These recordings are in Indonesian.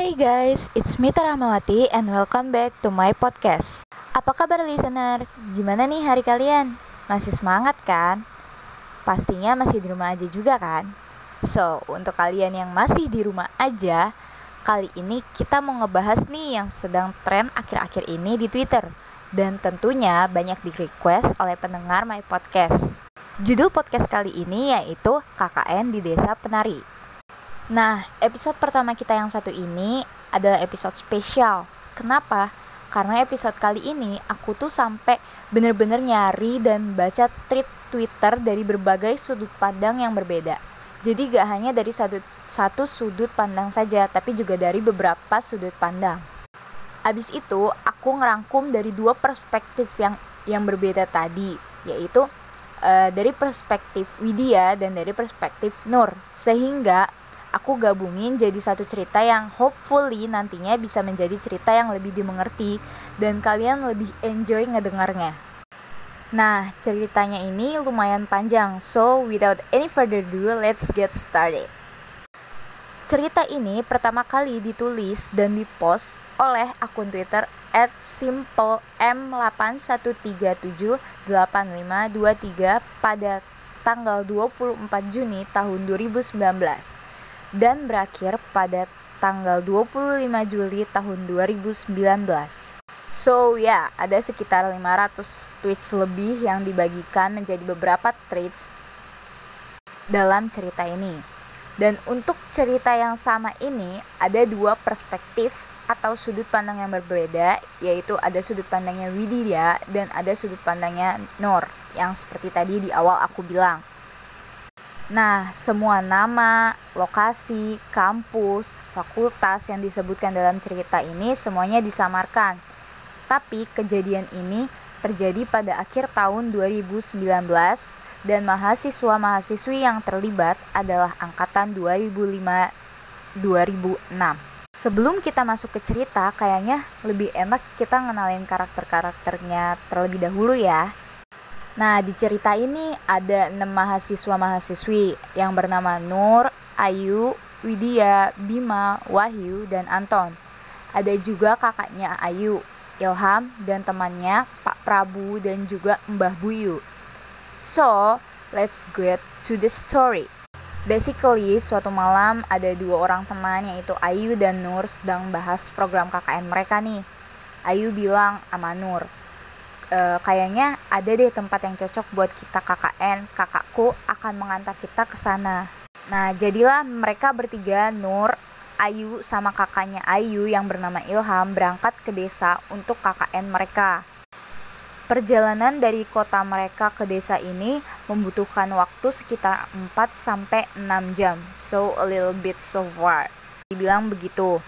Hey guys, it's Mita Rahmawati and welcome back to my podcast. Apa kabar listener? Gimana nih hari kalian? Masih semangat kan? Pastinya masih di rumah aja juga kan? So, untuk kalian yang masih di rumah aja, kali ini kita mau ngebahas nih yang sedang tren akhir-akhir ini di Twitter. Dan tentunya banyak di request oleh pendengar my podcast. Judul podcast kali ini yaitu KKN di Desa Penari. Nah, episode pertama kita yang satu ini adalah episode spesial. Kenapa? Karena episode kali ini aku tuh sampai bener-bener nyari dan baca tweet Twitter dari berbagai sudut pandang yang berbeda. Jadi gak hanya dari satu, satu sudut pandang saja, tapi juga dari beberapa sudut pandang. Abis itu, aku ngerangkum dari dua perspektif yang yang berbeda tadi, yaitu uh, dari perspektif Widya dan dari perspektif Nur. Sehingga aku gabungin jadi satu cerita yang hopefully nantinya bisa menjadi cerita yang lebih dimengerti dan kalian lebih enjoy ngedengarnya. Nah, ceritanya ini lumayan panjang, so without any further ado, let's get started. Cerita ini pertama kali ditulis dan dipost oleh akun Twitter at simple m81378523 pada tanggal 24 Juni tahun 2019 dan berakhir pada tanggal 25 Juli tahun 2019. So ya, yeah, ada sekitar 500 tweets lebih yang dibagikan menjadi beberapa tweets dalam cerita ini. Dan untuk cerita yang sama ini ada dua perspektif atau sudut pandang yang berbeda, yaitu ada sudut pandangnya Widya dan ada sudut pandangnya Nur, yang seperti tadi di awal aku bilang. Nah, semua nama, lokasi, kampus, fakultas yang disebutkan dalam cerita ini semuanya disamarkan. Tapi kejadian ini terjadi pada akhir tahun 2019 dan mahasiswa-mahasiswi yang terlibat adalah angkatan 2005 2006. Sebelum kita masuk ke cerita, kayaknya lebih enak kita ngenalin karakter-karakternya terlebih dahulu ya. Nah, di cerita ini ada enam mahasiswa-mahasiswi yang bernama Nur, Ayu, Widya, Bima, Wahyu, dan Anton. Ada juga kakaknya Ayu, Ilham, dan temannya Pak Prabu dan juga Mbah Buyu. So, let's get to the story. Basically, suatu malam ada dua orang teman yaitu Ayu dan Nur sedang bahas program KKN mereka nih. Ayu bilang sama Nur, e, kayaknya ada deh tempat yang cocok buat kita KKN. Kakakku akan mengantar kita ke sana. Nah, jadilah mereka bertiga, Nur, Ayu sama kakaknya Ayu yang bernama Ilham berangkat ke desa untuk KKN mereka. Perjalanan dari kota mereka ke desa ini membutuhkan waktu sekitar 4 sampai 6 jam. So a little bit so far. Dibilang begitu.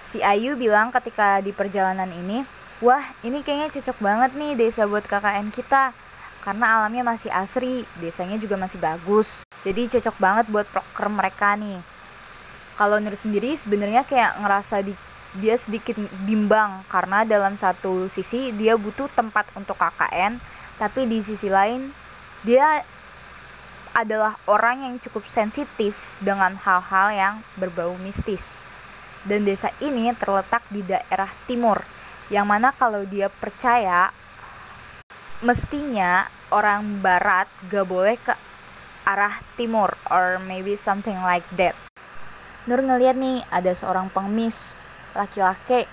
Si Ayu bilang ketika di perjalanan ini, wah ini kayaknya cocok banget nih desa buat KKN kita karena alamnya masih asri, desanya juga masih bagus. Jadi cocok banget buat proker mereka nih. Kalau Nur sendiri sebenarnya kayak ngerasa di, dia sedikit bimbang karena dalam satu sisi dia butuh tempat untuk KKN, tapi di sisi lain dia adalah orang yang cukup sensitif dengan hal-hal yang berbau mistis. Dan desa ini terletak di daerah timur yang mana kalau dia percaya mestinya orang barat gak boleh ke arah timur or maybe something like that. Nur ngeliat nih ada seorang pengemis laki-laki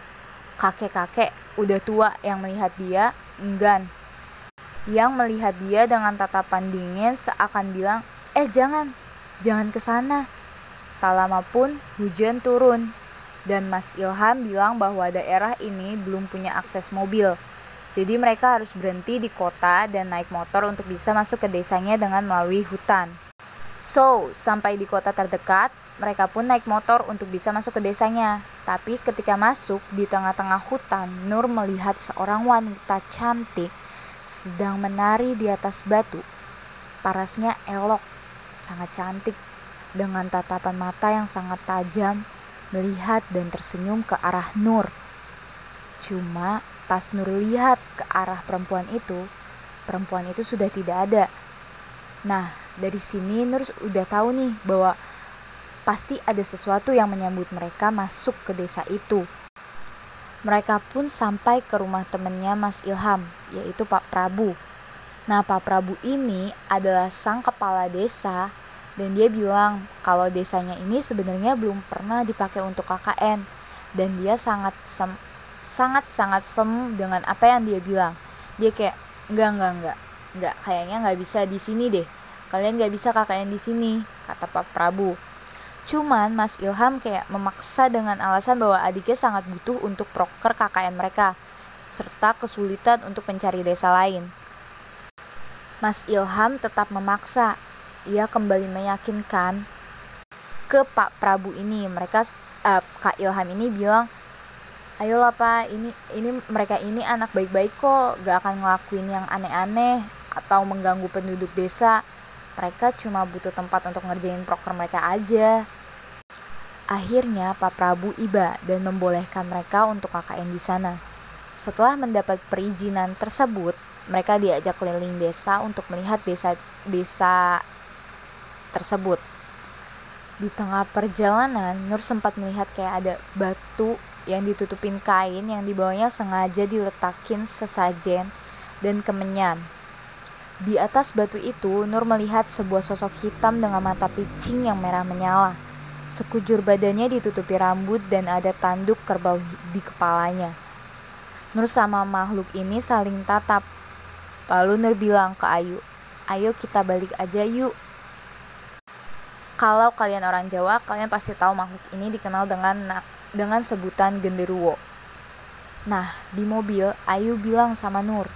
kakek-kakek udah tua yang melihat dia enggan. Yang melihat dia dengan tatapan dingin seakan bilang eh jangan jangan ke sana. Tak lama pun hujan turun dan Mas Ilham bilang bahwa daerah ini belum punya akses mobil. Jadi mereka harus berhenti di kota dan naik motor untuk bisa masuk ke desanya dengan melalui hutan. So, sampai di kota terdekat, mereka pun naik motor untuk bisa masuk ke desanya. Tapi ketika masuk di tengah-tengah hutan, Nur melihat seorang wanita cantik sedang menari di atas batu. Parasnya elok, sangat cantik, dengan tatapan mata yang sangat tajam melihat dan tersenyum ke arah Nur. Cuma pas Nur lihat ke arah perempuan itu, perempuan itu sudah tidak ada. Nah, dari sini Nur udah tahu nih bahwa pasti ada sesuatu yang menyambut mereka masuk ke desa itu. Mereka pun sampai ke rumah temannya Mas Ilham, yaitu Pak Prabu. Nah, Pak Prabu ini adalah sang kepala desa dan dia bilang kalau desanya ini sebenarnya belum pernah dipakai untuk KKN dan dia sangat sangat sangat firm dengan apa yang dia bilang. Dia kayak enggak enggak enggak enggak kayaknya nggak bisa di sini deh. Kalian nggak bisa KKN di sini, kata Pak Prabu. Cuman Mas Ilham kayak memaksa dengan alasan bahwa adiknya sangat butuh untuk proker KKN mereka, serta kesulitan untuk mencari desa lain. Mas Ilham tetap memaksa. Ia kembali meyakinkan ke Pak Prabu ini. Mereka uh, Kak Ilham ini bilang, "Ayolah Pak, ini ini mereka ini anak baik-baik kok, gak akan ngelakuin yang aneh-aneh atau mengganggu penduduk desa." mereka cuma butuh tempat untuk ngerjain proker mereka aja. Akhirnya Pak Prabu iba dan membolehkan mereka untuk KKN di sana. Setelah mendapat perizinan tersebut, mereka diajak keliling desa untuk melihat desa-desa tersebut. Di tengah perjalanan, Nur sempat melihat kayak ada batu yang ditutupin kain yang di bawahnya sengaja diletakin sesajen dan kemenyan. Di atas batu itu, Nur melihat sebuah sosok hitam dengan mata picing yang merah menyala. Sekujur badannya ditutupi rambut dan ada tanduk kerbau di kepalanya. Nur sama makhluk ini saling tatap. Lalu Nur bilang ke Ayu, ayo kita balik aja yuk. Kalau kalian orang Jawa, kalian pasti tahu makhluk ini dikenal dengan dengan sebutan genderuwo. Nah, di mobil, Ayu bilang sama Nur,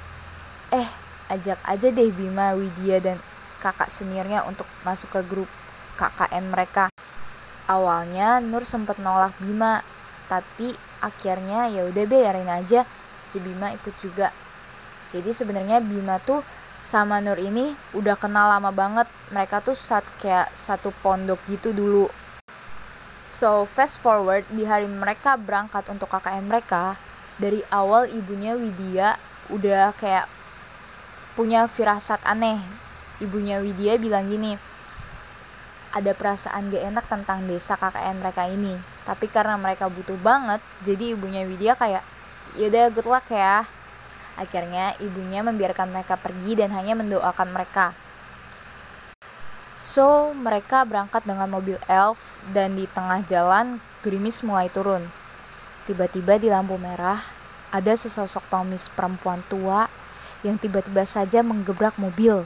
eh, ajak aja deh Bima, Widya, dan kakak seniornya untuk masuk ke grup KKN mereka. Awalnya Nur sempat nolak Bima, tapi akhirnya ya udah biarin aja si Bima ikut juga. Jadi sebenarnya Bima tuh sama Nur ini udah kenal lama banget. Mereka tuh saat kayak satu pondok gitu dulu. So fast forward di hari mereka berangkat untuk KKN mereka, dari awal ibunya Widya udah kayak punya firasat aneh. Ibunya Widya bilang gini, ada perasaan gak enak tentang desa KKN mereka ini tapi karena mereka butuh banget jadi ibunya Widya kayak yaudah good luck ya akhirnya ibunya membiarkan mereka pergi dan hanya mendoakan mereka so mereka berangkat dengan mobil elf dan di tengah jalan gerimis mulai turun tiba-tiba di lampu merah ada sesosok pengemis perempuan tua yang tiba-tiba saja menggebrak mobil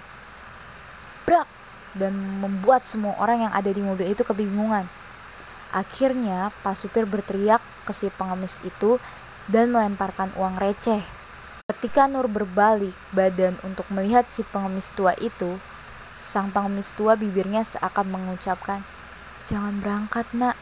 brak dan membuat semua orang yang ada di mobil itu kebingungan. Akhirnya, Pak supir berteriak ke si pengemis itu dan melemparkan uang receh. Ketika Nur berbalik badan untuk melihat si pengemis tua itu, sang pengemis tua bibirnya seakan mengucapkan, "Jangan berangkat, Nak."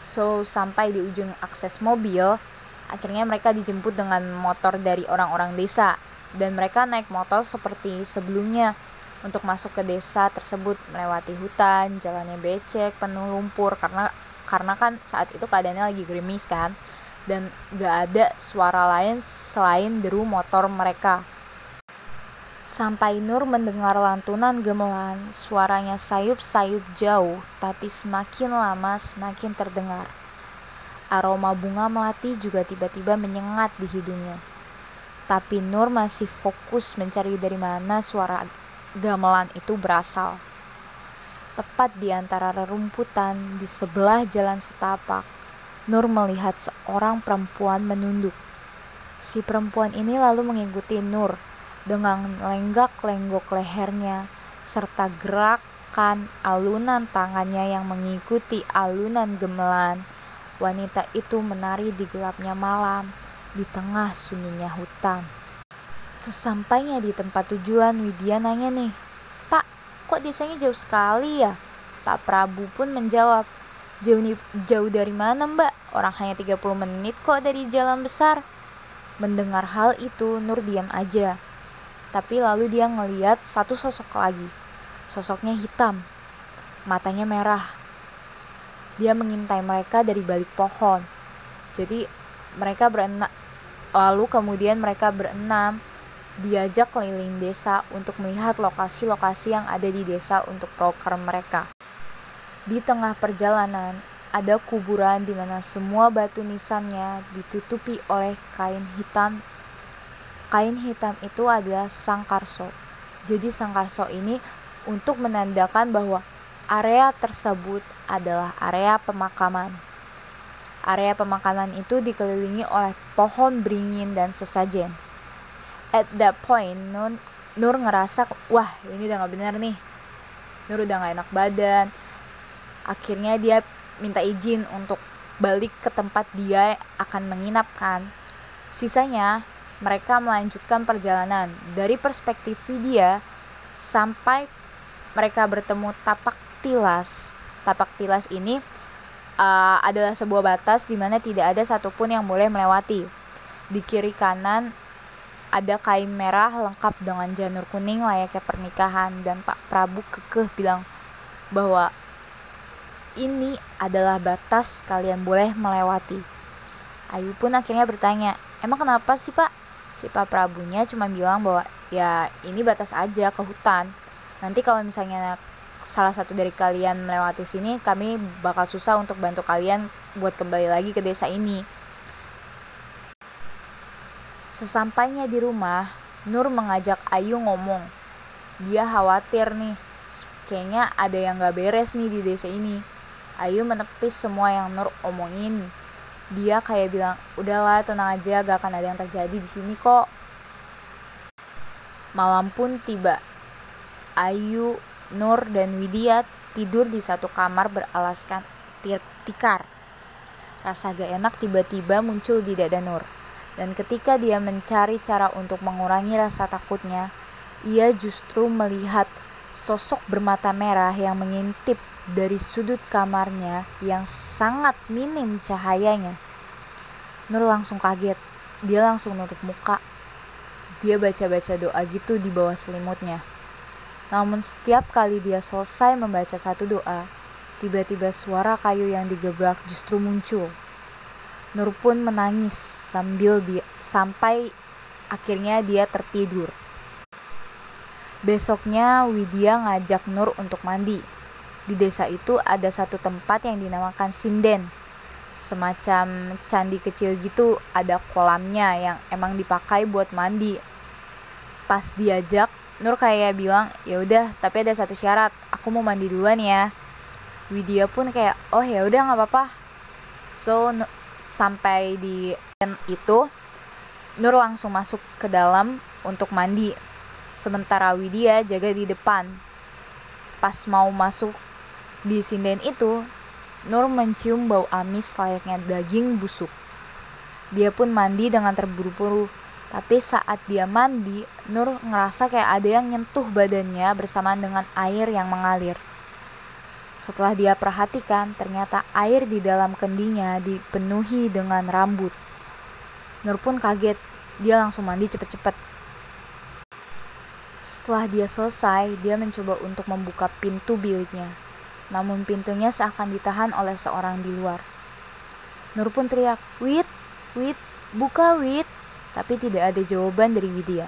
So, sampai di ujung akses mobil, akhirnya mereka dijemput dengan motor dari orang-orang desa dan mereka naik motor seperti sebelumnya untuk masuk ke desa tersebut melewati hutan, jalannya becek, penuh lumpur karena karena kan saat itu keadaannya lagi gerimis kan dan gak ada suara lain selain deru motor mereka. Sampai Nur mendengar lantunan gemelan, suaranya sayup-sayup jauh, tapi semakin lama semakin terdengar. Aroma bunga melati juga tiba-tiba menyengat di hidungnya. Tapi Nur masih fokus mencari dari mana suara gamelan itu berasal. Tepat di antara rerumputan di sebelah jalan setapak, Nur melihat seorang perempuan menunduk. Si perempuan ini lalu mengikuti Nur dengan lenggak-lenggok lehernya serta gerakan alunan tangannya yang mengikuti alunan gemelan. Wanita itu menari di gelapnya malam di tengah sunyinya hutan. Sesampainya di tempat tujuan, Widya nanya nih, Pak, kok desanya jauh sekali ya? Pak Prabu pun menjawab, jauh, jauh dari mana mbak? Orang hanya 30 menit kok dari jalan besar. Mendengar hal itu, Nur diam aja. Tapi lalu dia ngeliat satu sosok lagi. Sosoknya hitam, matanya merah. Dia mengintai mereka dari balik pohon. Jadi mereka berenam, lalu kemudian mereka berenam diajak keliling desa untuk melihat lokasi-lokasi yang ada di desa untuk proker mereka. Di tengah perjalanan, ada kuburan di mana semua batu nisannya ditutupi oleh kain hitam. Kain hitam itu adalah sangkarso. Jadi sangkarso ini untuk menandakan bahwa area tersebut adalah area pemakaman. Area pemakaman itu dikelilingi oleh pohon beringin dan sesajen. At that point, Nur, Nur ngerasa, wah ini udah gak bener nih. Nur udah gak enak badan. Akhirnya dia minta izin untuk balik ke tempat dia akan menginap kan. Sisanya, mereka melanjutkan perjalanan dari perspektif Vidya sampai mereka bertemu tapak tilas. Tapak tilas ini uh, adalah sebuah batas di mana tidak ada satupun yang boleh melewati. Di kiri kanan ada kain merah lengkap dengan janur kuning layaknya pernikahan dan Pak Prabu kekeh bilang bahwa ini adalah batas kalian boleh melewati. Ayu pun akhirnya bertanya, emang kenapa sih pak? Si Pak Prabunya cuma bilang bahwa ya ini batas aja ke hutan. Nanti kalau misalnya salah satu dari kalian melewati sini, kami bakal susah untuk bantu kalian buat kembali lagi ke desa ini. Sesampainya di rumah, Nur mengajak Ayu ngomong. Dia khawatir nih, kayaknya ada yang gak beres nih di desa ini. Ayu menepis semua yang Nur omongin. Dia kayak bilang, udahlah tenang aja gak akan ada yang terjadi di sini kok. Malam pun tiba. Ayu, Nur, dan Widya tidur di satu kamar beralaskan tikar. Rasa gak enak tiba-tiba muncul di dada Nur. Dan ketika dia mencari cara untuk mengurangi rasa takutnya, ia justru melihat sosok bermata merah yang mengintip dari sudut kamarnya yang sangat minim cahayanya. Nur langsung kaget. Dia langsung nutup muka. Dia baca-baca doa gitu di bawah selimutnya. Namun setiap kali dia selesai membaca satu doa, tiba-tiba suara kayu yang digebrak justru muncul. Nur pun menangis sambil dia sampai akhirnya dia tertidur. Besoknya Widya ngajak Nur untuk mandi di desa itu ada satu tempat yang dinamakan sinden. Semacam candi kecil gitu ada kolamnya yang emang dipakai buat mandi. Pas diajak Nur kayak bilang ya udah tapi ada satu syarat aku mau mandi duluan ya. Widya pun kayak oh ya udah nggak apa-apa. So sampai di itu Nur langsung masuk ke dalam untuk mandi. Sementara Widya jaga di depan. Pas mau masuk di sinden itu, Nur mencium bau amis layaknya daging busuk. Dia pun mandi dengan terburu-buru, tapi saat dia mandi, Nur ngerasa kayak ada yang nyentuh badannya bersamaan dengan air yang mengalir. Setelah dia perhatikan, ternyata air di dalam kendinya dipenuhi dengan rambut. Nur pun kaget, dia langsung mandi cepet-cepet. Setelah dia selesai, dia mencoba untuk membuka pintu biliknya namun pintunya seakan ditahan oleh seorang di luar. Nur pun teriak, Wit, Wit, buka Wit, tapi tidak ada jawaban dari Widya.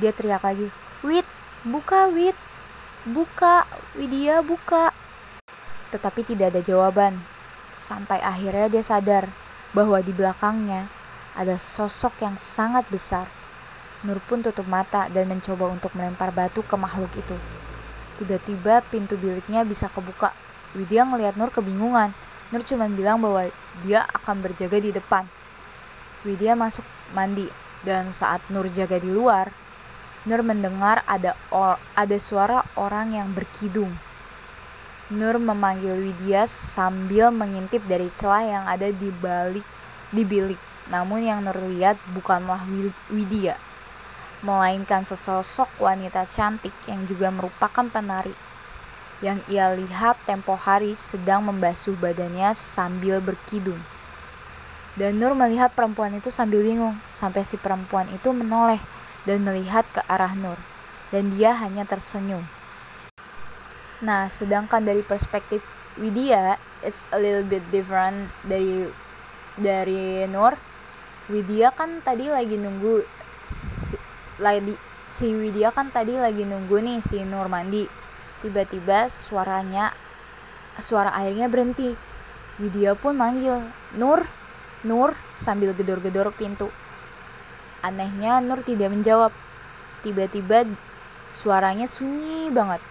Dia teriak lagi, Wit, buka Wit, buka, Widya buka. Tetapi tidak ada jawaban. Sampai akhirnya dia sadar bahwa di belakangnya ada sosok yang sangat besar. Nur pun tutup mata dan mencoba untuk melempar batu ke makhluk itu. Tiba-tiba pintu biliknya bisa kebuka. Widya ngelihat Nur kebingungan. Nur cuma bilang bahwa dia akan berjaga di depan. Widya masuk mandi dan saat Nur jaga di luar, Nur mendengar ada or, ada suara orang yang berkidung. Nur memanggil Widya sambil mengintip dari celah yang ada di balik di bilik. Namun yang Nur lihat bukanlah Widya, melainkan sesosok wanita cantik yang juga merupakan penari yang ia lihat tempo hari sedang membasuh badannya sambil berkidung. Dan Nur melihat perempuan itu sambil bingung, sampai si perempuan itu menoleh dan melihat ke arah Nur, dan dia hanya tersenyum. Nah, sedangkan dari perspektif Widya, it's a little bit different dari dari Nur. Widya kan tadi lagi nunggu lagi si Widya kan tadi lagi nunggu nih si Nur mandi tiba-tiba suaranya suara airnya berhenti. Widya pun manggil, Nur, Nur, sambil gedor-gedor pintu. Anehnya Nur tidak menjawab. Tiba-tiba suaranya sunyi banget.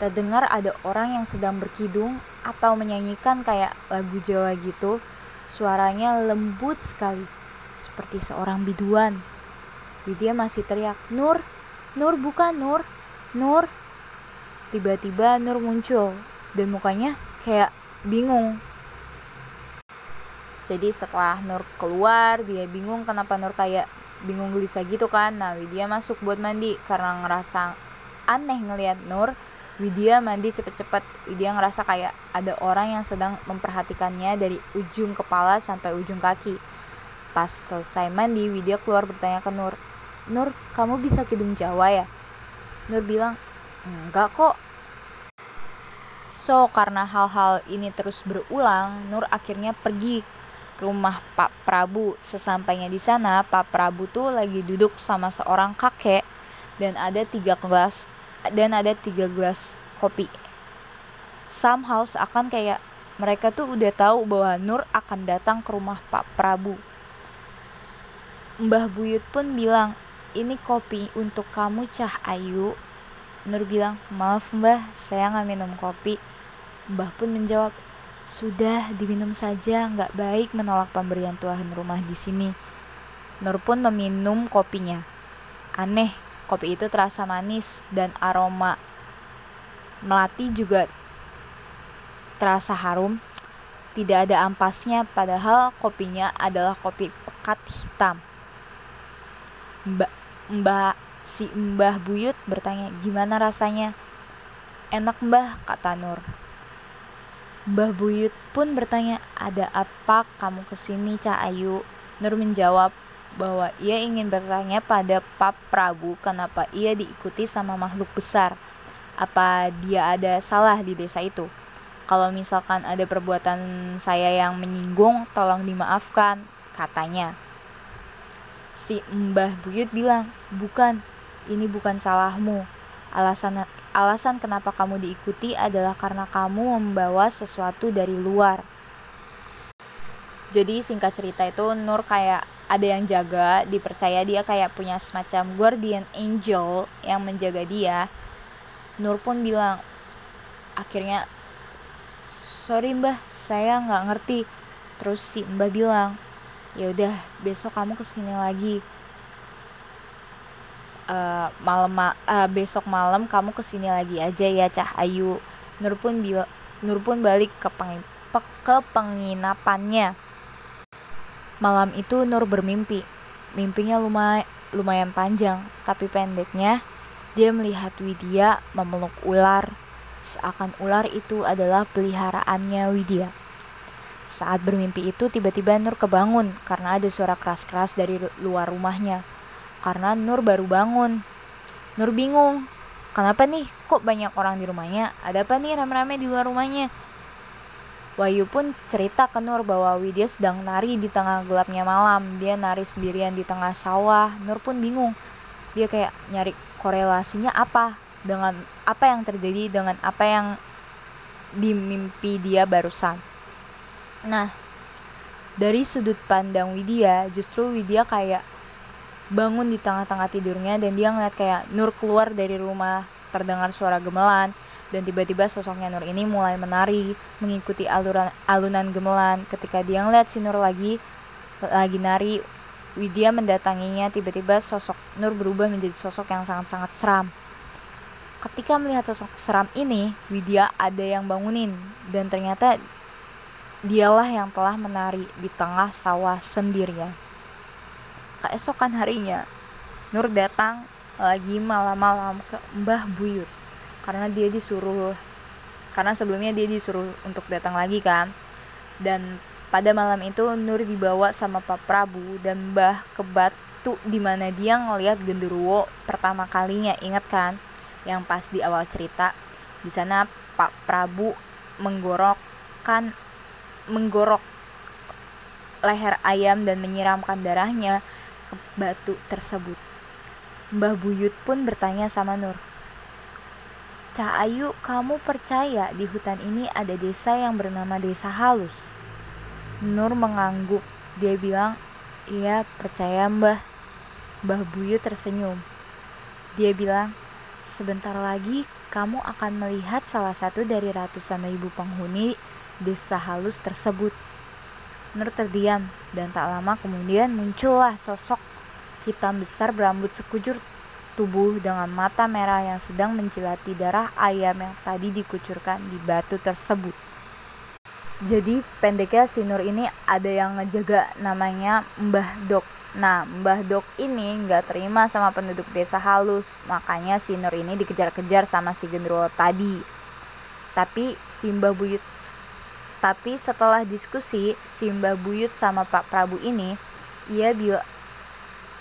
Terdengar ada orang yang sedang berkidung atau menyanyikan kayak lagu Jawa gitu. Suaranya lembut sekali, seperti seorang biduan. Widya masih teriak, Nur, Nur bukan Nur, Nur. Tiba-tiba Nur muncul dan mukanya kayak bingung. Jadi setelah Nur keluar dia bingung kenapa Nur kayak bingung gelisah gitu kan. Nah Widya masuk buat mandi karena ngerasa aneh ngelihat Nur. Widya mandi cepet-cepet. Widya ngerasa kayak ada orang yang sedang memperhatikannya dari ujung kepala sampai ujung kaki. Pas selesai mandi Widya keluar bertanya ke Nur Nur kamu bisa kidung Jawa ya Nur bilang enggak kok So, karena hal-hal ini terus berulang, Nur akhirnya pergi rumah Pak Prabu. Sesampainya di sana, Pak Prabu tuh lagi duduk sama seorang kakek dan ada tiga gelas dan ada tiga gelas kopi. Somehow akan kayak mereka tuh udah tahu bahwa Nur akan datang ke rumah Pak Prabu. Mbah Buyut pun bilang, ini kopi untuk kamu Cah Ayu. Nur bilang, maaf mbah, saya nggak minum kopi. Mbah pun menjawab, sudah, diminum saja, nggak baik menolak pemberian tuan rumah di sini. Nur pun meminum kopinya. Aneh, kopi itu terasa manis dan aroma melati juga terasa harum. Tidak ada ampasnya, padahal kopinya adalah kopi pekat hitam. Mbak, mbak si Mbah Buyut bertanya, gimana rasanya? Enak mbah, kata Nur. Mbah Buyut pun bertanya, ada apa kamu ke sini Cak Ayu? Nur menjawab bahwa ia ingin bertanya pada Pak Prabu kenapa ia diikuti sama makhluk besar. Apa dia ada salah di desa itu? Kalau misalkan ada perbuatan saya yang menyinggung, tolong dimaafkan, katanya. Si Mbah Buyut bilang, bukan, ini bukan salahmu. Alasan Alasan kenapa kamu diikuti adalah karena kamu membawa sesuatu dari luar. Jadi singkat cerita itu Nur kayak ada yang jaga, dipercaya dia kayak punya semacam guardian angel yang menjaga dia. Nur pun bilang, akhirnya, sorry mbah, saya nggak ngerti. Terus si mbah bilang, ya udah besok kamu ke sini lagi. Uh, malam uh, besok malam kamu ke sini lagi aja ya Cah Ayu. Nur pun bil Nur pun balik ke peng ke penginapannya. Malam itu Nur bermimpi. Mimpinya lumayan lumayan panjang tapi pendeknya dia melihat Widya memeluk ular. Seakan ular itu adalah peliharaannya Widya saat bermimpi itu tiba-tiba Nur kebangun karena ada suara keras-keras dari luar rumahnya karena Nur baru bangun. Nur bingung, kenapa nih kok banyak orang di rumahnya? Ada apa nih rame-rame di luar rumahnya? Wahyu pun cerita ke Nur bahwa Widya sedang nari di tengah gelapnya malam. Dia nari sendirian di tengah sawah. Nur pun bingung. Dia kayak nyari korelasinya apa dengan apa yang terjadi dengan apa yang di mimpi dia barusan. Nah, dari sudut pandang Widya, justru Widya kayak bangun di tengah-tengah tidurnya dan dia ngeliat kayak Nur keluar dari rumah terdengar suara gemelan dan tiba-tiba sosoknya Nur ini mulai menari mengikuti aluran alunan gemelan. Ketika dia ngeliat si Nur lagi lagi nari Widya mendatanginya tiba-tiba sosok Nur berubah menjadi sosok yang sangat-sangat seram. Ketika melihat sosok seram ini Widya ada yang bangunin dan ternyata dialah yang telah menari di tengah sawah sendirian. Keesokan harinya Nur datang lagi malam-malam ke Mbah Buyut. Karena dia disuruh karena sebelumnya dia disuruh untuk datang lagi kan. Dan pada malam itu Nur dibawa sama Pak Prabu dan Mbah ke batu di mana dia ngelihat genderuwo pertama kalinya. Ingat kan? Yang pas di awal cerita di sana Pak Prabu menggorokkan menggorok leher ayam dan menyiramkan darahnya ke batu tersebut. Mbah Buyut pun bertanya sama Nur, Cahayu, kamu percaya di hutan ini ada desa yang bernama Desa Halus? Nur mengangguk. Dia bilang, iya percaya mbah. Mbah Buyu tersenyum. Dia bilang, sebentar lagi kamu akan melihat salah satu dari ratusan ribu penghuni desa halus tersebut. Nur terdiam dan tak lama kemudian muncullah sosok hitam besar berambut sekujur tubuh dengan mata merah yang sedang menjilati darah ayam yang tadi dikucurkan di batu tersebut. Jadi pendeknya si Nur ini ada yang ngejaga namanya Mbah Dok. Nah Mbah Dok ini nggak terima sama penduduk desa halus, makanya si Nur ini dikejar-kejar sama si Gendro tadi. Tapi si Mbah Buyut tapi setelah diskusi si Mbah Buyut sama Pak Prabu ini, ia bila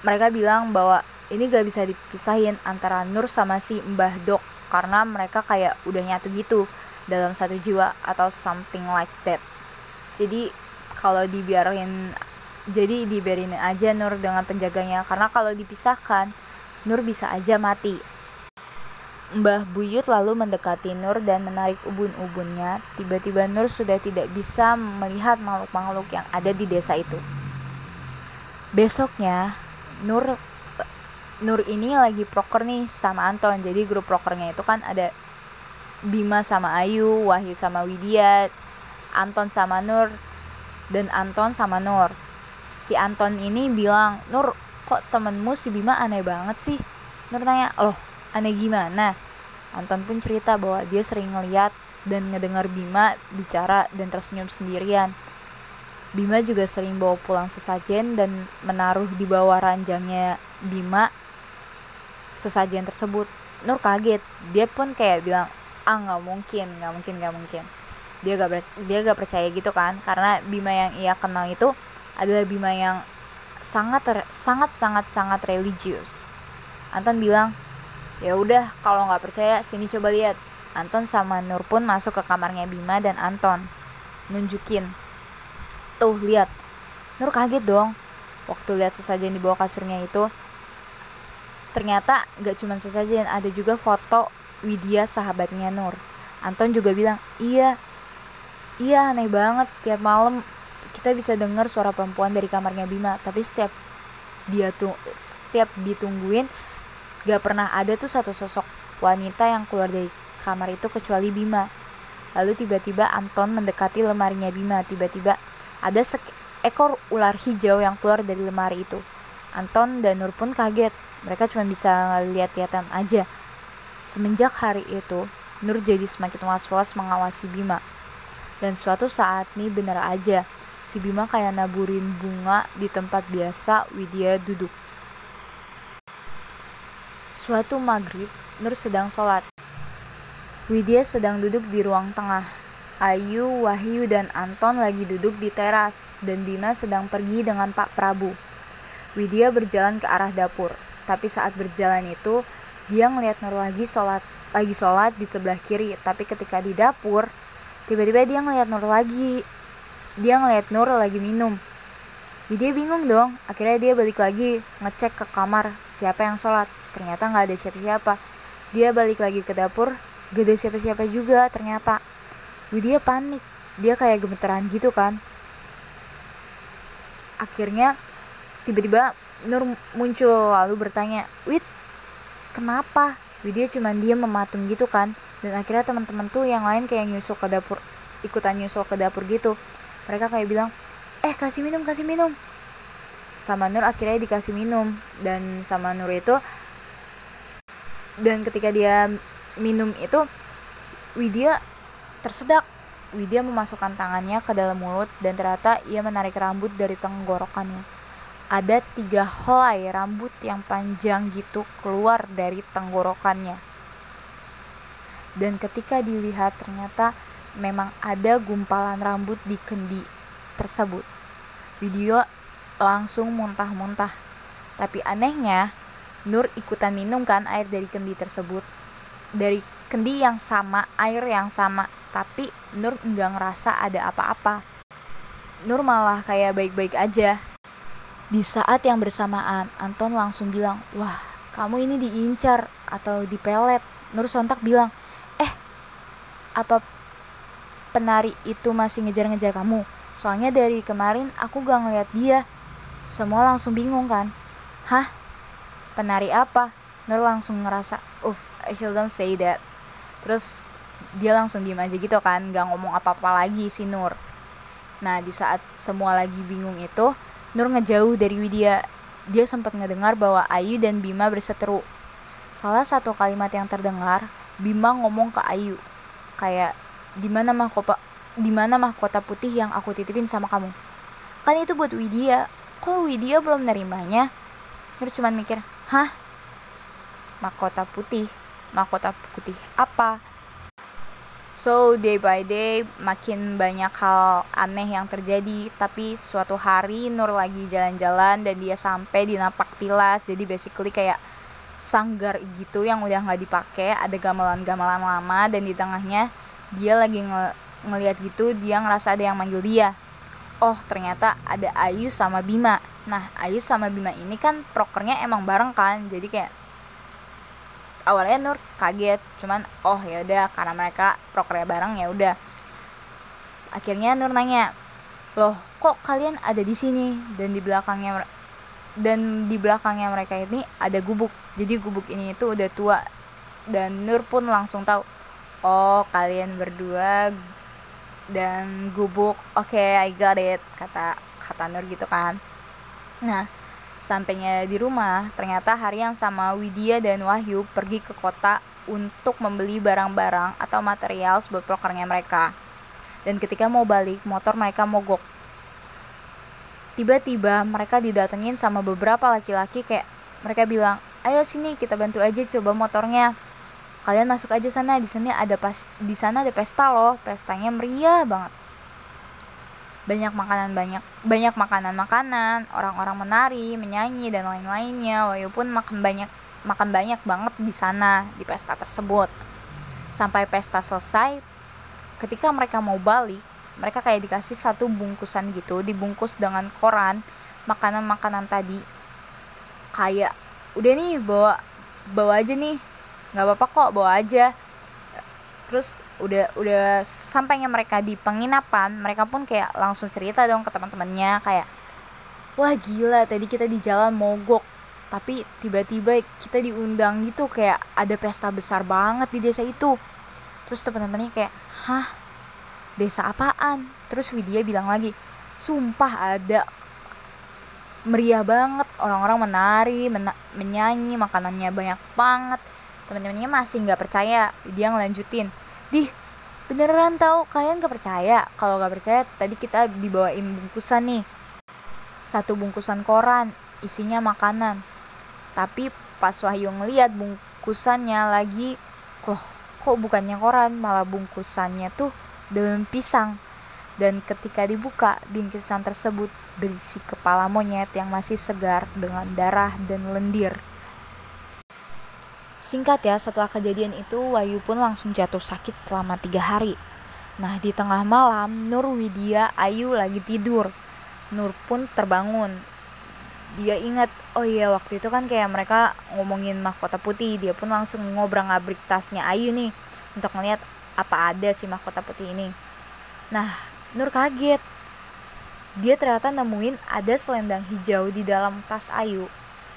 mereka bilang bahwa ini gak bisa dipisahin antara Nur sama si Mbah Dok karena mereka kayak udah nyatu gitu dalam satu jiwa atau something like that. Jadi kalau dibiarin jadi dibiarin aja Nur dengan penjaganya karena kalau dipisahkan Nur bisa aja mati Mbah Buyut lalu mendekati Nur dan menarik ubun-ubunnya. Tiba-tiba Nur sudah tidak bisa melihat makhluk-makhluk yang ada di desa itu. Besoknya, Nur Nur ini lagi proker nih sama Anton jadi grup prokernya itu kan ada Bima sama Ayu Wahyu sama Widya Anton sama Nur dan Anton sama Nur si Anton ini bilang Nur kok temenmu si Bima aneh banget sih Nur tanya loh aneh gimana? Anton pun cerita bahwa dia sering ngeliat dan ngedengar Bima bicara dan tersenyum sendirian. Bima juga sering bawa pulang sesajen dan menaruh di bawah ranjangnya Bima sesajian tersebut. Nur kaget. Dia pun kayak bilang ah nggak mungkin nggak mungkin nggak mungkin. Dia gak dia gak percaya gitu kan? Karena Bima yang ia kenal itu adalah Bima yang sangat sangat sangat sangat religius. Anton bilang ya udah kalau nggak percaya sini coba lihat. Anton sama Nur pun masuk ke kamarnya Bima dan Anton. Nunjukin. Tuh lihat. Nur kaget dong. Waktu lihat sesajen di bawah kasurnya itu Ternyata gak cuma sesajen, ada juga foto Widya sahabatnya Nur. Anton juga bilang, iya, iya aneh banget. Setiap malam kita bisa dengar suara perempuan dari kamarnya Bima, tapi setiap dia tuh setiap ditungguin gak pernah ada tuh satu sosok wanita yang keluar dari kamar itu kecuali Bima. Lalu tiba-tiba Anton mendekati lemarinya Bima. Tiba-tiba ada seekor ular hijau yang keluar dari lemari itu. Anton dan Nur pun kaget mereka cuma bisa lihat-lihatan aja. Semenjak hari itu, Nur jadi semakin was-was mengawasi Bima. Dan suatu saat nih bener aja, si Bima kayak naburin bunga di tempat biasa Widya duduk. Suatu maghrib, Nur sedang sholat. Widya sedang duduk di ruang tengah. Ayu, Wahyu, dan Anton lagi duduk di teras, dan Bima sedang pergi dengan Pak Prabu. Widya berjalan ke arah dapur tapi saat berjalan itu dia ngelihat Nur lagi sholat lagi sholat di sebelah kiri tapi ketika di dapur tiba-tiba dia ngelihat Nur lagi dia ngelihat Nur lagi minum dia bingung dong akhirnya dia balik lagi ngecek ke kamar siapa yang sholat ternyata nggak ada siapa-siapa dia balik lagi ke dapur gak ada siapa-siapa juga ternyata Widya panik dia kayak gemeteran gitu kan akhirnya tiba-tiba Nur muncul lalu bertanya, Wit, kenapa? Widya cuma dia mematung gitu kan. Dan akhirnya teman-teman tuh yang lain kayak nyusul ke dapur, ikutan nyusul ke dapur gitu. Mereka kayak bilang, eh kasih minum, kasih minum. Sama Nur akhirnya dikasih minum. Dan sama Nur itu, dan ketika dia minum itu, Widya tersedak. Widya memasukkan tangannya ke dalam mulut dan ternyata ia menarik rambut dari tenggorokannya ada tiga helai rambut yang panjang gitu keluar dari tenggorokannya. Dan ketika dilihat ternyata memang ada gumpalan rambut di kendi tersebut. Video langsung muntah-muntah. Tapi anehnya, Nur ikutan minum kan air dari kendi tersebut. Dari kendi yang sama, air yang sama, tapi Nur nggak ngerasa ada apa-apa. Nur malah kayak baik-baik aja di saat yang bersamaan, Anton langsung bilang, wah kamu ini diincar atau dipelet. Nur sontak bilang, apa penari itu masih ngejar-ngejar kamu? Soalnya dari kemarin aku gak ngeliat dia. Semua langsung bingung kan? Hah? Penari apa? Nur langsung ngerasa, uff, I shouldn't say that. Terus dia langsung diem aja gitu kan, gak ngomong apa-apa lagi si Nur. Nah, di saat semua lagi bingung itu, Nur ngejauh dari Widya. Dia sempat ngedengar bahwa Ayu dan Bima berseteru. Salah satu kalimat yang terdengar, Bima ngomong ke Ayu, kayak di mana mahkota di mana mahkota putih yang aku titipin sama kamu kan itu buat Widya kok Widya belum nerimanya Nur cuma mikir hah? Mahkota putih. Mahkota putih apa? So day by day makin banyak hal aneh yang terjadi. Tapi suatu hari Nur lagi jalan-jalan dan dia sampai di napak tilas. Jadi basically kayak sanggar gitu yang udah nggak dipakai. Ada gamelan-gamelan lama dan di tengahnya dia lagi nge ngeliat gitu dia ngerasa ada yang manggil dia oh ternyata ada Ayu sama Bima. Nah Ayu sama Bima ini kan prokernya emang bareng kan jadi kayak awalnya Nur kaget cuman oh ya udah karena mereka prokernya bareng ya udah. Akhirnya Nur nanya loh kok kalian ada di sini? Dan di belakangnya dan di belakangnya mereka ini ada gubuk. Jadi gubuk ini itu udah tua. Dan Nur pun langsung tahu oh kalian berdua dan gubuk. Oke okay, I got it kata kata Nur gitu kan. Nah sampainya di rumah ternyata hari yang sama Widya dan Wahyu pergi ke kota untuk membeli barang-barang atau material buat prokernya mereka. Dan ketika mau balik motor mereka mogok. Tiba-tiba mereka didatengin sama beberapa laki-laki kayak mereka bilang ayo sini kita bantu aja coba motornya kalian masuk aja sana di sini ada pas di sana ada pesta loh. Pestanya meriah banget. Banyak makanan banyak banyak makanan makanan orang-orang menari menyanyi dan lain-lainnya. Walaupun makan banyak makan banyak banget di sana di pesta tersebut. Sampai pesta selesai ketika mereka mau balik mereka kayak dikasih satu bungkusan gitu dibungkus dengan koran makanan-makanan tadi. Kayak udah nih bawa bawa aja nih nggak apa-apa kok bawa aja. Terus udah udah sampainya mereka di penginapan mereka pun kayak langsung cerita dong ke teman-temannya kayak wah gila tadi kita di jalan mogok tapi tiba-tiba kita diundang gitu kayak ada pesta besar banget di desa itu. Terus teman-temannya kayak hah? Desa apaan? Terus Widya bilang lagi sumpah ada. Meriah banget orang-orang menari mena menyanyi makanannya banyak banget teman-temannya masih nggak percaya dia ngelanjutin di beneran tahu kalian gak percaya? Kalau gak percaya tadi kita dibawain bungkusan nih. Satu bungkusan koran isinya makanan. Tapi pas Wahyu ngeliat bungkusannya lagi loh kok bukannya koran malah bungkusannya tuh daun pisang. Dan ketika dibuka bingkisan tersebut berisi kepala monyet yang masih segar dengan darah dan lendir Singkat ya, setelah kejadian itu Wahyu pun langsung jatuh sakit selama tiga hari. Nah, di tengah malam, Nur Widya Ayu lagi tidur. Nur pun terbangun. Dia ingat, oh iya waktu itu kan kayak mereka ngomongin mahkota putih. Dia pun langsung ngobrol-ngabrik tasnya Ayu nih untuk ngeliat apa ada si mahkota putih ini. Nah, Nur kaget. Dia ternyata nemuin ada selendang hijau di dalam tas Ayu.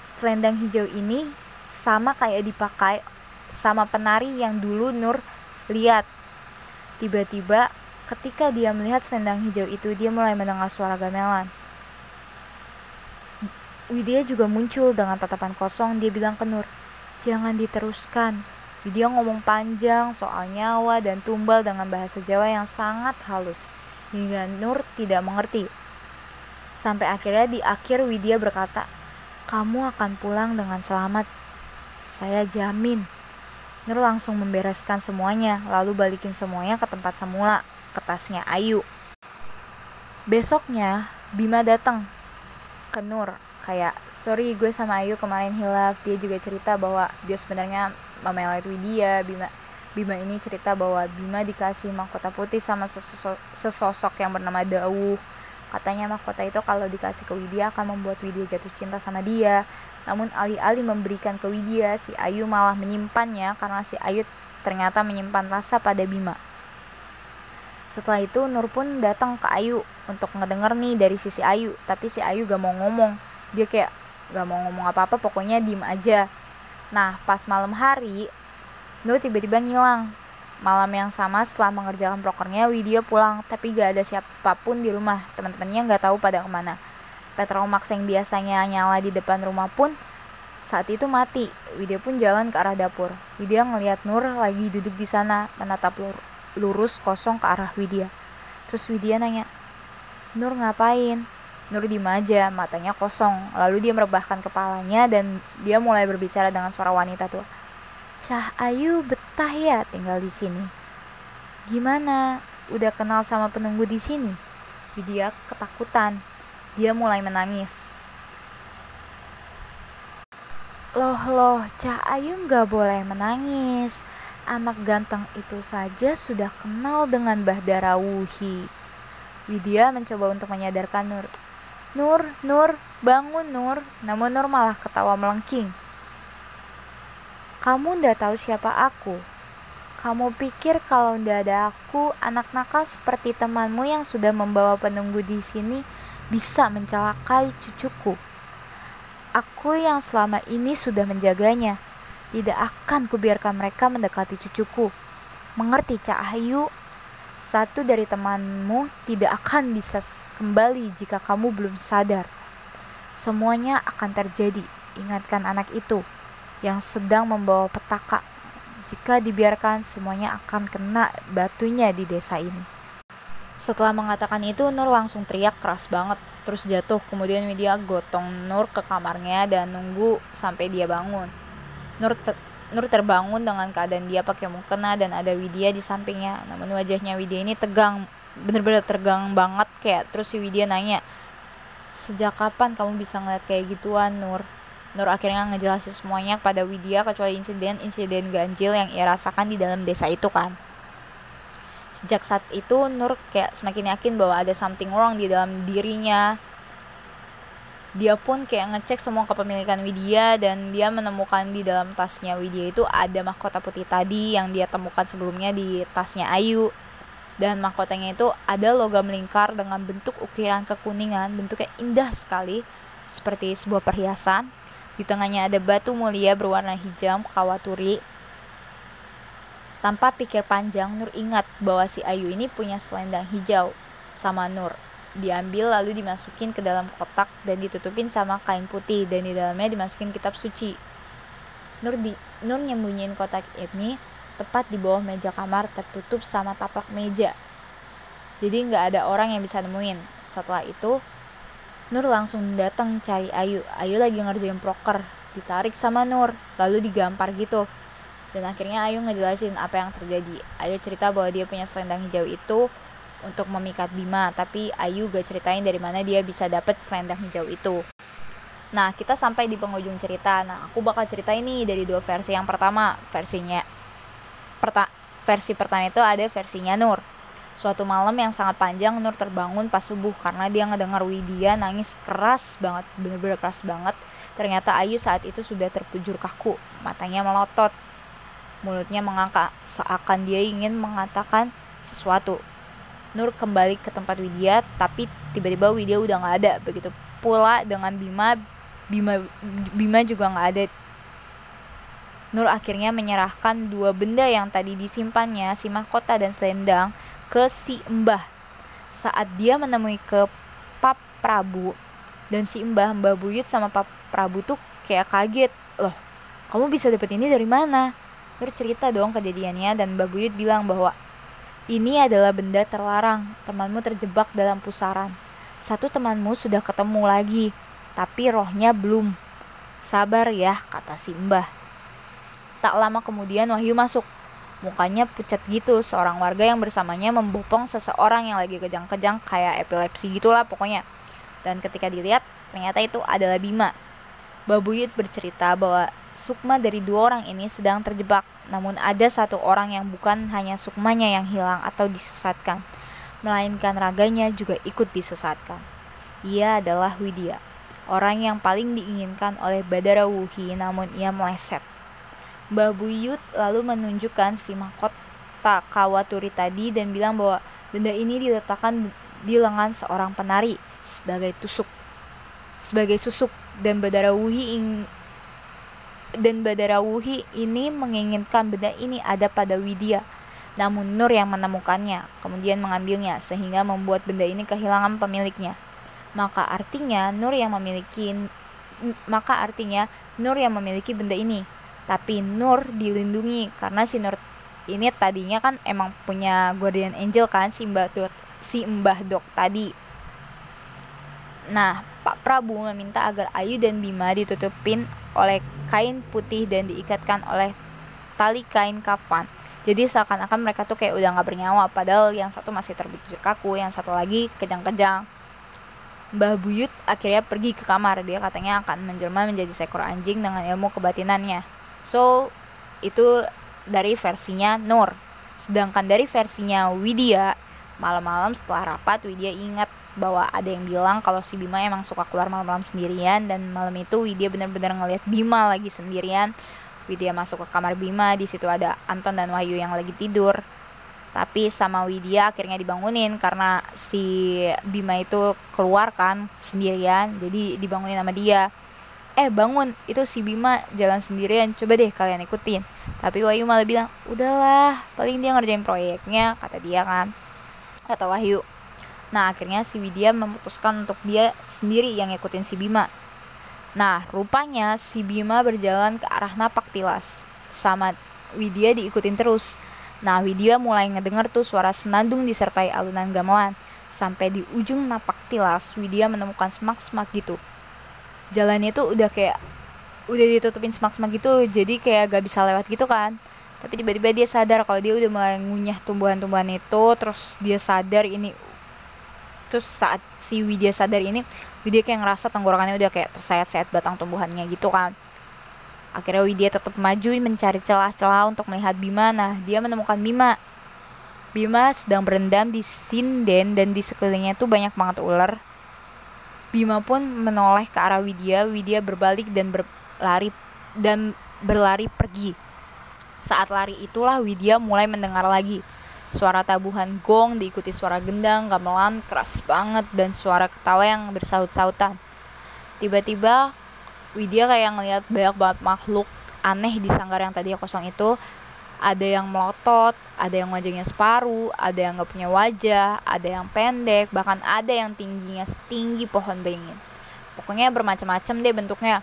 Selendang hijau ini sama kayak dipakai sama penari yang dulu Nur lihat. Tiba-tiba ketika dia melihat selendang hijau itu, dia mulai mendengar suara gamelan. Widya juga muncul dengan tatapan kosong. Dia bilang ke Nur, jangan diteruskan. Widya ngomong panjang soal nyawa dan tumbal dengan bahasa Jawa yang sangat halus. Hingga Nur tidak mengerti. Sampai akhirnya di akhir Widya berkata, kamu akan pulang dengan selamat saya jamin. Nur langsung membereskan semuanya, lalu balikin semuanya ke tempat semula, ke tasnya Ayu. Besoknya, Bima datang ke Nur, kayak, sorry gue sama Ayu kemarin hilaf. Dia juga cerita bahwa dia sebenarnya memelet Widya, Bima Bima ini cerita bahwa Bima dikasih mahkota putih sama sesosok, sesosok yang bernama Dawuh. Katanya mahkota itu kalau dikasih ke Widya akan membuat Widya jatuh cinta sama dia. Namun alih-alih memberikan ke Widya, si Ayu malah menyimpannya karena si Ayu ternyata menyimpan rasa pada Bima. Setelah itu Nur pun datang ke Ayu untuk ngedenger nih dari sisi Ayu, tapi si Ayu gak mau ngomong. Dia kayak gak mau ngomong apa-apa, pokoknya diem aja. Nah, pas malam hari, Nur tiba-tiba ngilang. Malam yang sama setelah mengerjakan prokernya, Widya pulang, tapi gak ada siapa pun di rumah. Teman-temannya gak tahu pada ke mana. Petromax yang biasanya nyala di depan rumah pun saat itu mati. Widya pun jalan ke arah dapur. Widya ngelihat Nur lagi duduk di sana, menatap lurus kosong ke arah Widya. Terus Widya nanya, Nur ngapain? Nur diem aja, matanya kosong. Lalu dia merebahkan kepalanya dan dia mulai berbicara dengan suara wanita tua. Cah Ayu betah ya tinggal di sini. Gimana? Udah kenal sama penunggu di sini? Widya ketakutan. Dia mulai menangis. Loh loh, Cah Ayu nggak boleh menangis. Anak ganteng itu saja sudah kenal dengan Bahdara Wuhi. Widya mencoba untuk menyadarkan Nur. Nur, Nur, bangun Nur. Namun Nur malah ketawa melengking. Kamu ndak tahu siapa aku. Kamu pikir kalau ndak ada aku, anak nakal seperti temanmu yang sudah membawa penunggu di sini bisa mencelakai cucuku. Aku yang selama ini sudah menjaganya, tidak akan kubiarkan mereka mendekati cucuku. Mengerti, Cak Ayu? Satu dari temanmu tidak akan bisa kembali jika kamu belum sadar. Semuanya akan terjadi, ingatkan anak itu yang sedang membawa petaka. Jika dibiarkan, semuanya akan kena batunya di desa ini. Setelah mengatakan itu, Nur langsung teriak keras banget, terus jatuh. Kemudian Widya gotong Nur ke kamarnya dan nunggu sampai dia bangun. Nur te Nur terbangun dengan keadaan dia pakai mukena dan ada Widya di sampingnya. Namun wajahnya Widya ini tegang, bener-bener tegang banget kayak. Terus si Widya nanya, sejak kapan kamu bisa ngeliat kayak gituan Nur? Nur akhirnya ngejelasin semuanya kepada Widya kecuali insiden-insiden ganjil yang ia rasakan di dalam desa itu kan. Sejak saat itu Nur kayak semakin yakin bahwa ada something wrong di dalam dirinya. Dia pun kayak ngecek semua kepemilikan Widya dan dia menemukan di dalam tasnya Widya itu ada mahkota putih tadi yang dia temukan sebelumnya di tasnya Ayu. Dan mahkotanya itu ada logam lingkar dengan bentuk ukiran kekuningan, bentuknya indah sekali seperti sebuah perhiasan. Di tengahnya ada batu mulia berwarna hijau kawaturi tanpa pikir panjang, Nur ingat bahwa si Ayu ini punya selendang hijau sama Nur. Diambil lalu dimasukin ke dalam kotak dan ditutupin sama kain putih dan di dalamnya dimasukin kitab suci. Nur di Nur nyembunyiin kotak ini tepat di bawah meja kamar tertutup sama taplak meja. Jadi nggak ada orang yang bisa nemuin. Setelah itu, Nur langsung datang cari Ayu. Ayu lagi ngerjain proker, ditarik sama Nur, lalu digampar gitu. Dan akhirnya Ayu ngejelasin apa yang terjadi. Ayu cerita bahwa dia punya selendang hijau itu untuk memikat Bima tapi Ayu gak ceritain dari mana dia bisa dapet selendang hijau itu. Nah kita sampai di penghujung cerita. Nah aku bakal cerita ini dari dua versi. Yang pertama versinya perta versi pertama itu ada versinya Nur Suatu malam yang sangat panjang, Nur terbangun pas subuh karena dia ngedengar Widya nangis keras banget, bener-bener keras banget. Ternyata Ayu saat itu sudah terpujur kaku, matanya melotot, mulutnya mengangkat seakan dia ingin mengatakan sesuatu. Nur kembali ke tempat Widya, tapi tiba-tiba Widya udah nggak ada. Begitu pula dengan Bima, Bima, Bima juga nggak ada. Nur akhirnya menyerahkan dua benda yang tadi disimpannya, si mahkota dan selendang, ke si Mbah. Saat dia menemui ke Pap Prabu dan si Mbah, Mbah Buyut sama Pap Prabu tuh kayak kaget. Loh, kamu bisa dapet ini dari mana? Nur cerita dong kejadiannya dan Mbak Buyut bilang bahwa ini adalah benda terlarang, temanmu terjebak dalam pusaran. Satu temanmu sudah ketemu lagi, tapi rohnya belum. Sabar ya, kata si Mbah. Tak lama kemudian Wahyu masuk. Mukanya pucat gitu, seorang warga yang bersamanya membopong seseorang yang lagi kejang-kejang kayak epilepsi gitulah pokoknya. Dan ketika dilihat, ternyata itu adalah Bima. Babuyut bercerita bahwa Sukma dari dua orang ini sedang terjebak, namun ada satu orang yang bukan hanya sukmanya yang hilang atau disesatkan, melainkan raganya juga ikut disesatkan. Ia adalah Widya, orang yang paling diinginkan oleh Badara Wuhi namun ia meleset. Mbah Buyut lalu menunjukkan si mahkota Kawaturi tadi dan bilang bahwa Benda ini diletakkan di lengan seorang penari sebagai tusuk sebagai susuk dan Badarawuhi ing dan Badarawuhi ini menginginkan benda ini ada pada Widya. Namun Nur yang menemukannya, kemudian mengambilnya sehingga membuat benda ini kehilangan pemiliknya. Maka artinya Nur yang memiliki maka artinya Nur yang memiliki benda ini. Tapi Nur dilindungi karena si Nur ini tadinya kan emang punya guardian angel kan si Mbah Dok, si Mbah Dok tadi. Nah, Pak Prabu meminta agar Ayu dan Bima ditutupin oleh kain putih dan diikatkan oleh tali kain kafan. Jadi seakan-akan mereka tuh kayak udah nggak bernyawa, padahal yang satu masih terbujur kaku, yang satu lagi kejang-kejang. Mbah Buyut akhirnya pergi ke kamar. Dia katanya akan menjelma menjadi seekor anjing dengan ilmu kebatinannya. So, itu dari versinya Nur. Sedangkan dari versinya Widya, malam-malam setelah rapat Widya ingat bahwa ada yang bilang kalau si Bima emang suka keluar malam-malam sendirian dan malam itu Widya benar-benar ngelihat Bima lagi sendirian. Widya masuk ke kamar Bima, di situ ada Anton dan Wahyu yang lagi tidur. Tapi sama Widya akhirnya dibangunin karena si Bima itu keluar kan sendirian, jadi dibangunin sama dia. Eh bangun, itu si Bima jalan sendirian, coba deh kalian ikutin. Tapi Wahyu malah bilang, udahlah, paling dia ngerjain proyeknya, kata dia kan. Kata Wahyu, Nah, akhirnya si Widya memutuskan untuk dia sendiri yang ngikutin si Bima. Nah, rupanya si Bima berjalan ke arah napak tilas. Sama Widya diikutin terus. Nah, Widya mulai ngedenger tuh suara senandung disertai alunan gamelan. Sampai di ujung napak tilas, Widya menemukan semak-semak gitu. Jalannya tuh udah kayak udah ditutupin semak-semak gitu, jadi kayak gak bisa lewat gitu kan. Tapi tiba-tiba dia sadar kalau dia udah mulai ngunyah tumbuhan-tumbuhan itu, terus dia sadar ini terus saat si Widya sadar ini Widya kayak ngerasa tenggorokannya udah kayak tersayat-sayat batang tumbuhannya gitu kan. Akhirnya Widya tetap maju mencari celah-celah untuk melihat Bima. Nah dia menemukan Bima. Bima sedang berendam di sinden dan di sekelilingnya tuh banyak banget ular Bima pun menoleh ke arah Widya Widya berbalik dan berlari dan berlari pergi saat lari itulah Widya mulai mendengar lagi Suara tabuhan gong diikuti suara gendang, gamelan keras banget dan suara ketawa yang bersaut-sautan. Tiba-tiba Widya kayak ngeliat banyak banget makhluk aneh di sanggar yang tadi kosong itu. Ada yang melotot, ada yang wajahnya separuh, ada yang gak punya wajah, ada yang pendek, bahkan ada yang tingginya setinggi pohon beringin. Pokoknya bermacam-macam deh bentuknya.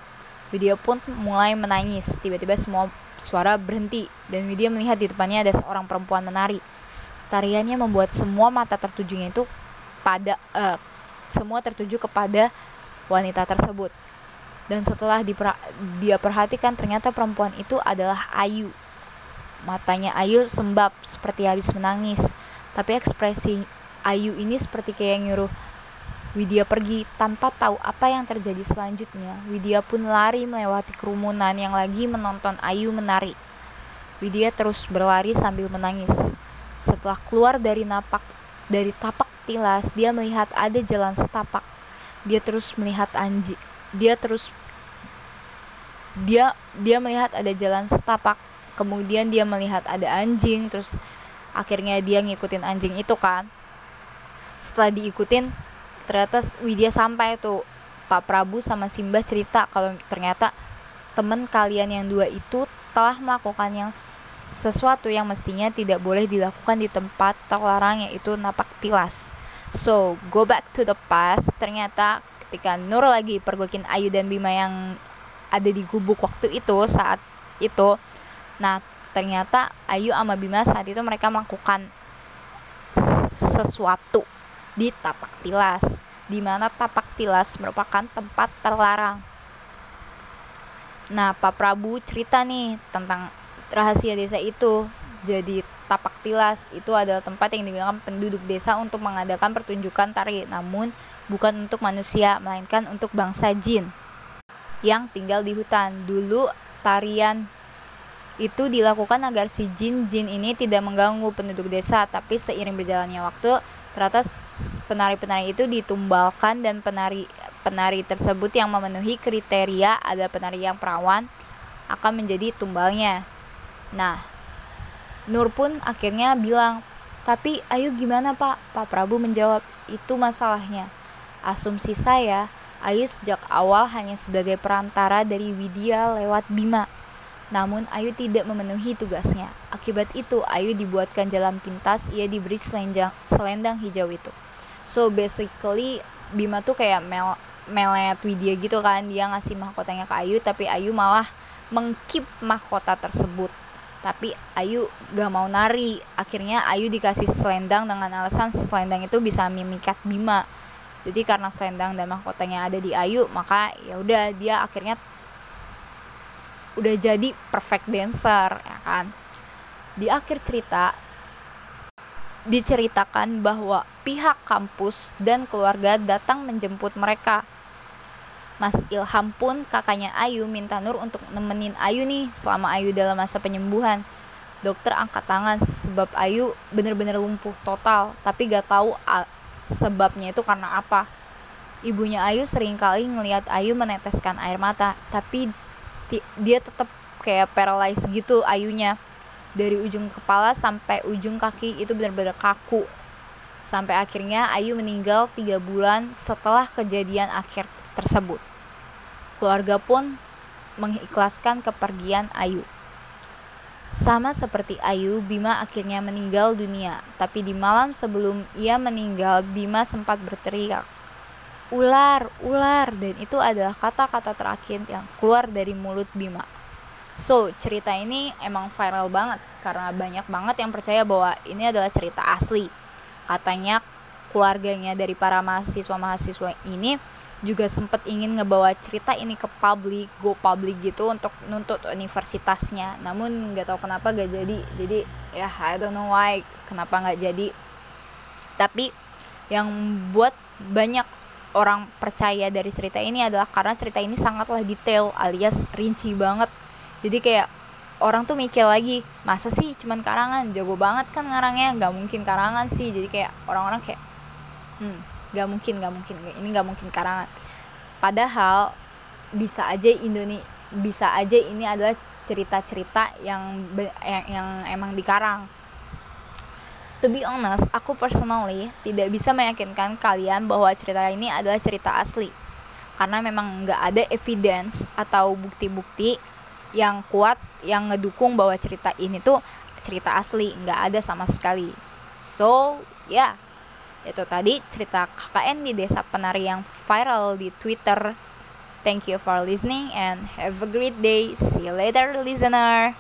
Widya pun mulai menangis. Tiba-tiba semua suara berhenti dan Widya melihat di depannya ada seorang perempuan menari. Tariannya membuat semua mata tertujunya itu pada uh, semua tertuju kepada wanita tersebut. Dan setelah dia perhatikan ternyata perempuan itu adalah Ayu. Matanya Ayu sembab seperti habis menangis. Tapi ekspresi Ayu ini seperti kayak nyuruh Widya pergi tanpa tahu apa yang terjadi selanjutnya. Widya pun lari melewati kerumunan yang lagi menonton Ayu menari. Widya terus berlari sambil menangis. Setelah keluar dari napak dari tapak tilas, dia melihat ada jalan setapak. Dia terus melihat anjing. Dia terus dia dia melihat ada jalan setapak. Kemudian dia melihat ada anjing, terus akhirnya dia ngikutin anjing itu kan. Setelah diikutin, ternyata Widya sampai tuh Pak Prabu sama Simba cerita kalau ternyata temen kalian yang dua itu telah melakukan yang sesuatu yang mestinya tidak boleh dilakukan di tempat terlarang yaitu napak tilas. So, go back to the past. Ternyata ketika Nur lagi pergokin Ayu dan Bima yang ada di gubuk waktu itu saat itu, nah ternyata Ayu sama Bima saat itu mereka melakukan sesuatu di tapak tilas, di mana tapak tilas merupakan tempat terlarang. Nah, Pak Prabu cerita nih tentang rahasia desa itu. Jadi tapak tilas itu adalah tempat yang digunakan penduduk desa untuk mengadakan pertunjukan tari, namun bukan untuk manusia, melainkan untuk bangsa jin yang tinggal di hutan. Dulu tarian itu dilakukan agar si jin-jin ini tidak mengganggu penduduk desa, tapi seiring berjalannya waktu, ternyata penari-penari itu ditumbalkan dan penari penari tersebut yang memenuhi kriteria ada penari yang perawan akan menjadi tumbalnya. Nah, Nur pun akhirnya bilang, Tapi Ayu gimana pak? Pak Prabu menjawab, itu masalahnya. Asumsi saya, Ayu sejak awal hanya sebagai perantara dari Widya lewat Bima. Namun Ayu tidak memenuhi tugasnya. Akibat itu Ayu dibuatkan jalan pintas, ia diberi selendang, selendang hijau itu. So basically Bima tuh kayak mel melet Widya gitu kan, dia ngasih mahkotanya ke Ayu tapi Ayu malah mengkip mahkota tersebut. Tapi Ayu gak mau nari. Akhirnya Ayu dikasih selendang dengan alasan selendang itu bisa mimikat Bima. Jadi karena selendang dan mahkotanya ada di Ayu maka ya udah dia akhirnya udah jadi perfect dancer ya kan di akhir cerita diceritakan bahwa pihak kampus dan keluarga datang menjemput mereka Mas Ilham pun kakaknya Ayu minta Nur untuk nemenin Ayu nih selama Ayu dalam masa penyembuhan. Dokter angkat tangan sebab Ayu bener-bener lumpuh total, tapi gak tahu sebabnya itu karena apa. Ibunya Ayu sering kali ngelihat Ayu meneteskan air mata, tapi dia tetap kayak paralyzed gitu Ayunya. Dari ujung kepala sampai ujung kaki itu benar-benar kaku. Sampai akhirnya Ayu meninggal tiga bulan setelah kejadian akhir tersebut. Keluarga pun mengikhlaskan kepergian Ayu. Sama seperti Ayu, Bima akhirnya meninggal dunia. Tapi di malam sebelum ia meninggal, Bima sempat berteriak, "Ular, ular!" Dan itu adalah kata-kata terakhir yang keluar dari mulut Bima. So, cerita ini emang viral banget karena banyak banget yang percaya bahwa ini adalah cerita asli. Katanya keluarganya dari para mahasiswa-mahasiswa ini juga sempat ingin ngebawa cerita ini ke publik go publik gitu untuk nuntut universitasnya namun nggak tahu kenapa gak jadi jadi ya I don't know why kenapa nggak jadi tapi yang buat banyak orang percaya dari cerita ini adalah karena cerita ini sangatlah detail alias rinci banget. Jadi kayak orang tuh mikir lagi masa sih cuman karangan? Jago banget kan ngarangnya nggak mungkin karangan sih. Jadi kayak orang-orang kayak hmm nggak mungkin nggak mungkin ini nggak mungkin karangan. Padahal bisa aja Indonesia bisa aja ini adalah cerita-cerita yang, yang yang emang dikarang to be honest aku personally tidak bisa meyakinkan kalian bahwa cerita ini adalah cerita asli karena memang nggak ada evidence atau bukti-bukti yang kuat yang ngedukung bahwa cerita ini tuh cerita asli nggak ada sama sekali so ya yeah, itu tadi cerita KKN di desa penari yang viral di Twitter. Thank you for listening and have a great day. See you later, listener.